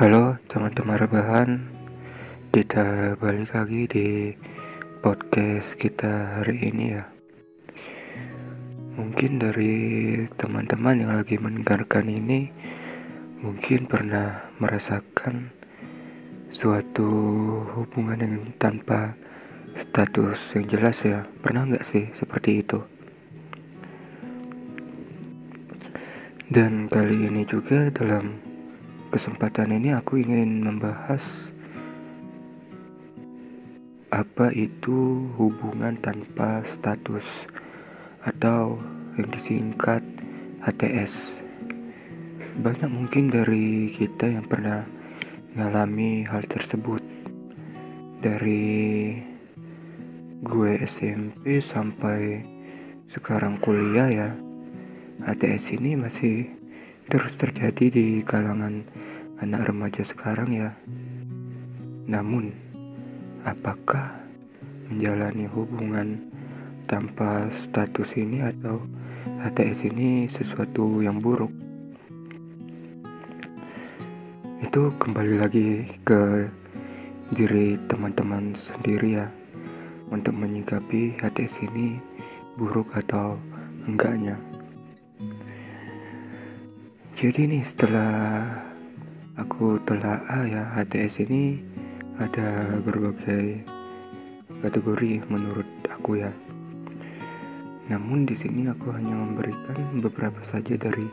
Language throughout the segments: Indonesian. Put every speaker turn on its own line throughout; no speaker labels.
Halo teman-teman rebahan Kita balik lagi di podcast kita hari ini ya. Mungkin dari teman-teman yang lagi mendengarkan ini Mungkin pernah merasakan Suatu hubungan yang tanpa status yang jelas ya. Pernah nggak sih seperti itu? Dan kali ini juga dalam kesempatan ini aku ingin membahas apa itu hubungan tanpa status atau yang disingkat HTS. Banyak mungkin dari kita yang pernah mengalami hal tersebut. Dari gue SMP sampai sekarang kuliah ya. HTS ini masih terus terjadi di kalangan anak remaja sekarang ya. Namun, apakah menjalani hubungan tanpa status ini atau HTS ini sesuatu yang buruk? Itu kembali lagi ke diri teman-teman sendiri ya untuk menyikapi HTS ini buruk atau enggaknya. Jadi nih setelah aku telah ah ya HTS ini ada berbagai kategori menurut aku ya. Namun di sini aku hanya memberikan beberapa saja dari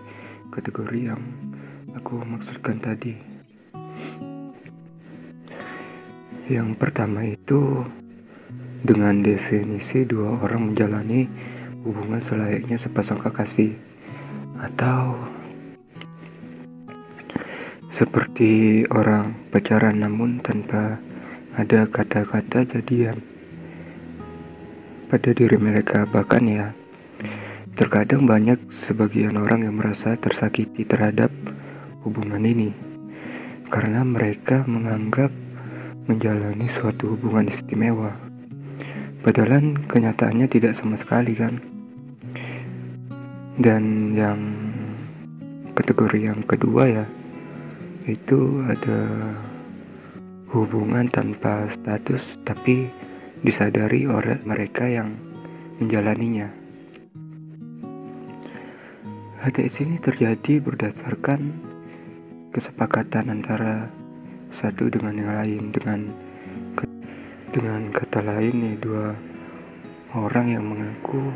kategori yang aku maksudkan tadi. Yang pertama itu dengan definisi dua orang menjalani hubungan selayaknya sepasang kekasih atau seperti orang pacaran namun tanpa ada kata-kata jadian. Pada diri mereka bahkan ya terkadang banyak sebagian orang yang merasa tersakiti terhadap hubungan ini. Karena mereka menganggap menjalani suatu hubungan istimewa. Padahal kenyataannya tidak sama sekali kan? Dan yang kategori yang kedua ya itu ada hubungan tanpa status tapi disadari oleh mereka yang menjalaninya. HTS ini terjadi berdasarkan kesepakatan antara satu dengan yang lain dengan dengan kata lain nih dua orang yang mengaku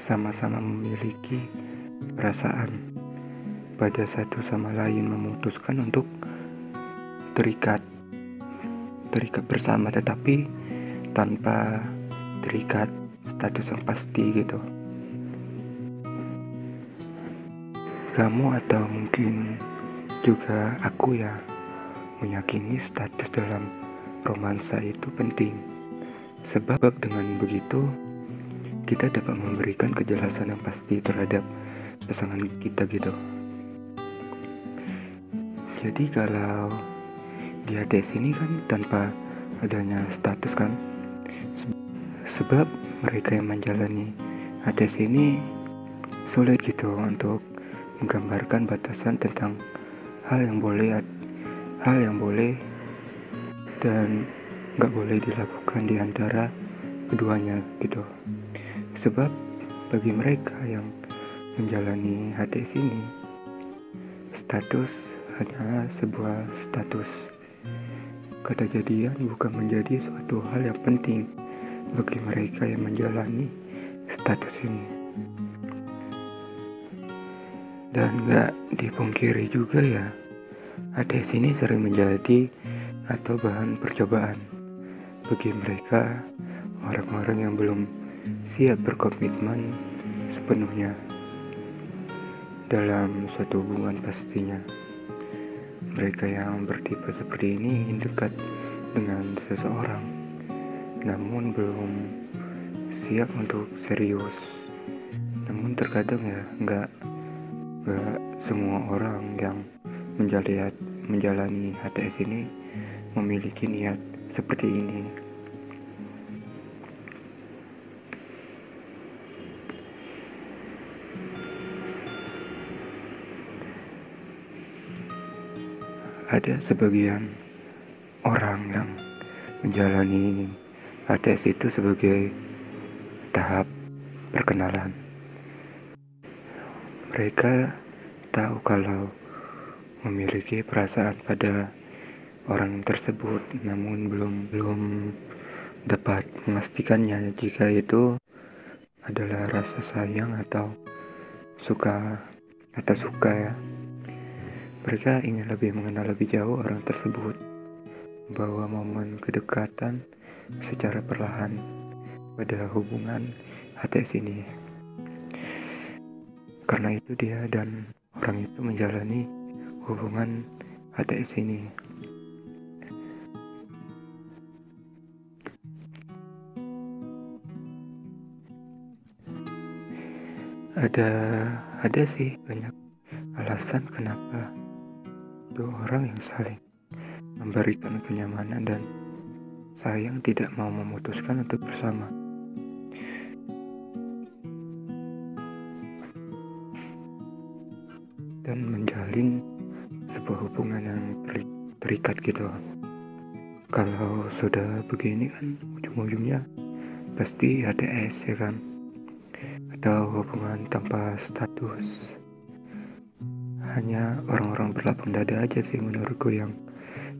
sama-sama memiliki perasaan pada satu sama lain memutuskan untuk terikat. Terikat bersama tetapi tanpa terikat status yang pasti gitu. Kamu atau mungkin juga aku ya meyakini status dalam romansa itu penting. Sebab dengan begitu kita dapat memberikan kejelasan yang pasti terhadap pasangan kita gitu jadi kalau di HTS ini kan tanpa adanya status kan. Sebab mereka yang menjalani HTS ini sulit gitu untuk menggambarkan batasan tentang hal yang boleh hal yang boleh dan nggak boleh dilakukan di antara keduanya gitu. Sebab bagi mereka yang menjalani HTS ini status hanyalah sebuah status. Kata jadian bukan menjadi suatu hal yang penting bagi mereka yang menjalani status ini. Dan gak dipungkiri juga ya, ada sini sering menjadi atau bahan percobaan bagi mereka orang-orang yang belum siap berkomitmen sepenuhnya dalam suatu hubungan pastinya. Mereka yang bertipe seperti ini ingin dekat dengan seseorang, namun belum siap untuk serius. Namun terkadang ya nggak nggak semua orang yang menjalani menjalani HTS ini memiliki niat seperti ini. Ada sebagian orang yang menjalani HTS itu sebagai tahap perkenalan. Mereka tahu kalau memiliki perasaan pada orang tersebut, namun belum belum dapat memastikannya jika itu adalah rasa sayang atau suka atau suka ya. Mereka ingin lebih mengenal lebih jauh orang tersebut, bahwa momen kedekatan secara perlahan pada hubungan HTS ini. Karena itu dia dan orang itu menjalani hubungan HTS ini. Ada ada sih banyak alasan kenapa dua orang yang saling memberikan kenyamanan dan sayang tidak mau memutuskan untuk bersama. Dan menjalin sebuah hubungan yang terikat gitu. Kalau sudah begini kan ujung-ujungnya pasti HTS ya kan atau hubungan tanpa status hanya orang-orang berlapang dada aja sih menurutku yang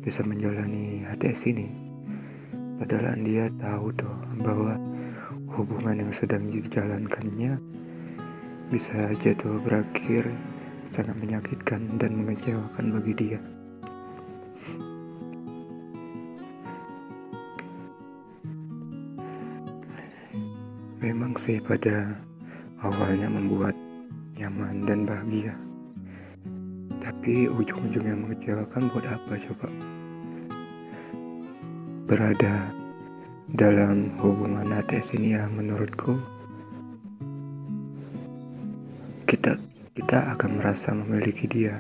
bisa menjalani HTS ini padahal dia tahu tuh bahwa hubungan yang sedang dijalankannya bisa jatuh berakhir sangat menyakitkan dan mengecewakan bagi dia memang sih pada awalnya membuat nyaman dan bahagia. Tapi ujung-ujungnya mengecewakan buat apa coba? Berada dalam hubungan ATS ini ya menurutku kita kita akan merasa memiliki dia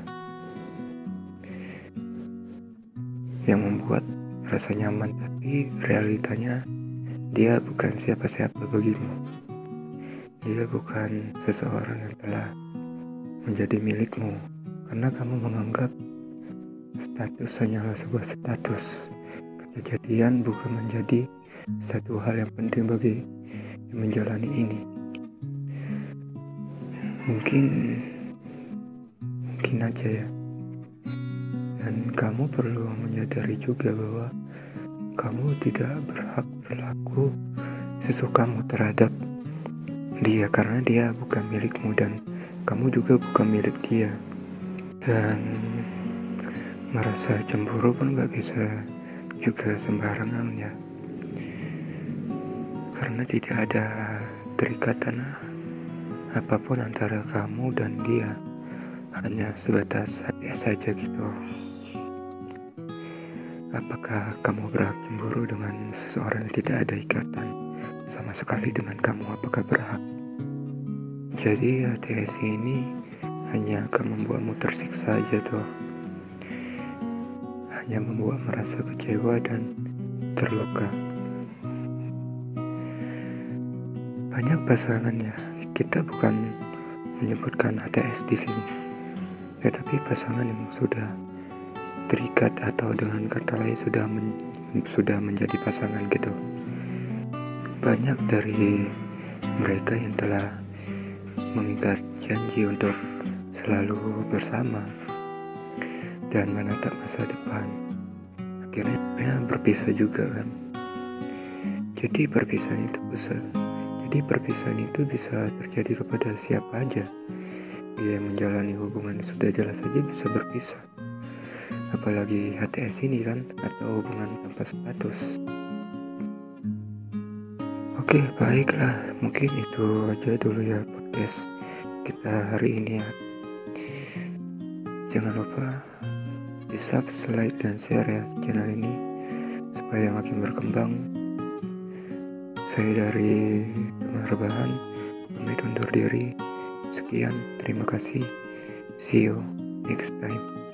yang membuat rasa nyaman tapi realitanya dia bukan siapa-siapa bagimu. Dia bukan seseorang yang telah menjadi milikmu karena kamu menganggap status hanyalah sebuah status. Kejadian bukan menjadi satu hal yang penting bagi yang menjalani ini. Mungkin mungkin aja ya. Dan kamu perlu menyadari juga bahwa kamu tidak berhak berlaku sesukamu terhadap dia karena dia bukan milikmu dan kamu juga bukan milik dia dan merasa cemburu pun gak bisa juga sembarangan ya karena tidak ada terikatan apa pun antara kamu dan dia. Hanya sebatas hati saja gitu. Apakah kamu berhak cemburu dengan seseorang yang tidak ada ikatan sama sekali dengan kamu? Apakah berhak. Jadi HTS ini hanya akan membuatmu tersiksa aja tuh. Hanya membuat merasa kecewa dan terluka. Banyak pasangan ya, kita bukan menyebutkan HTS di sini. Tetapi pasangan yang sudah terikat atau dengan kata lain sudah men, sudah menjadi pasangan gitu banyak dari mereka yang telah mengikat janji untuk selalu bersama dan menatap masa depan. Akhirnya berpisah juga kan. Jadi perpisahan itu bisa jadi perpisahan itu bisa terjadi kepada siapa aja. Dia yang menjalani hubungan sudah jelas saja bisa berpisah. Apalagi HTS ini kan atau hubungan tanpa status. Oke, baiklah. Mungkin itu aja dulu ya podcast kita hari ini ya. Jangan lupa di subscribe dan share ya channel ini supaya makin berkembang. Saya dari teman rebahan pamit undur diri. Sekian, terima kasih. See you next time.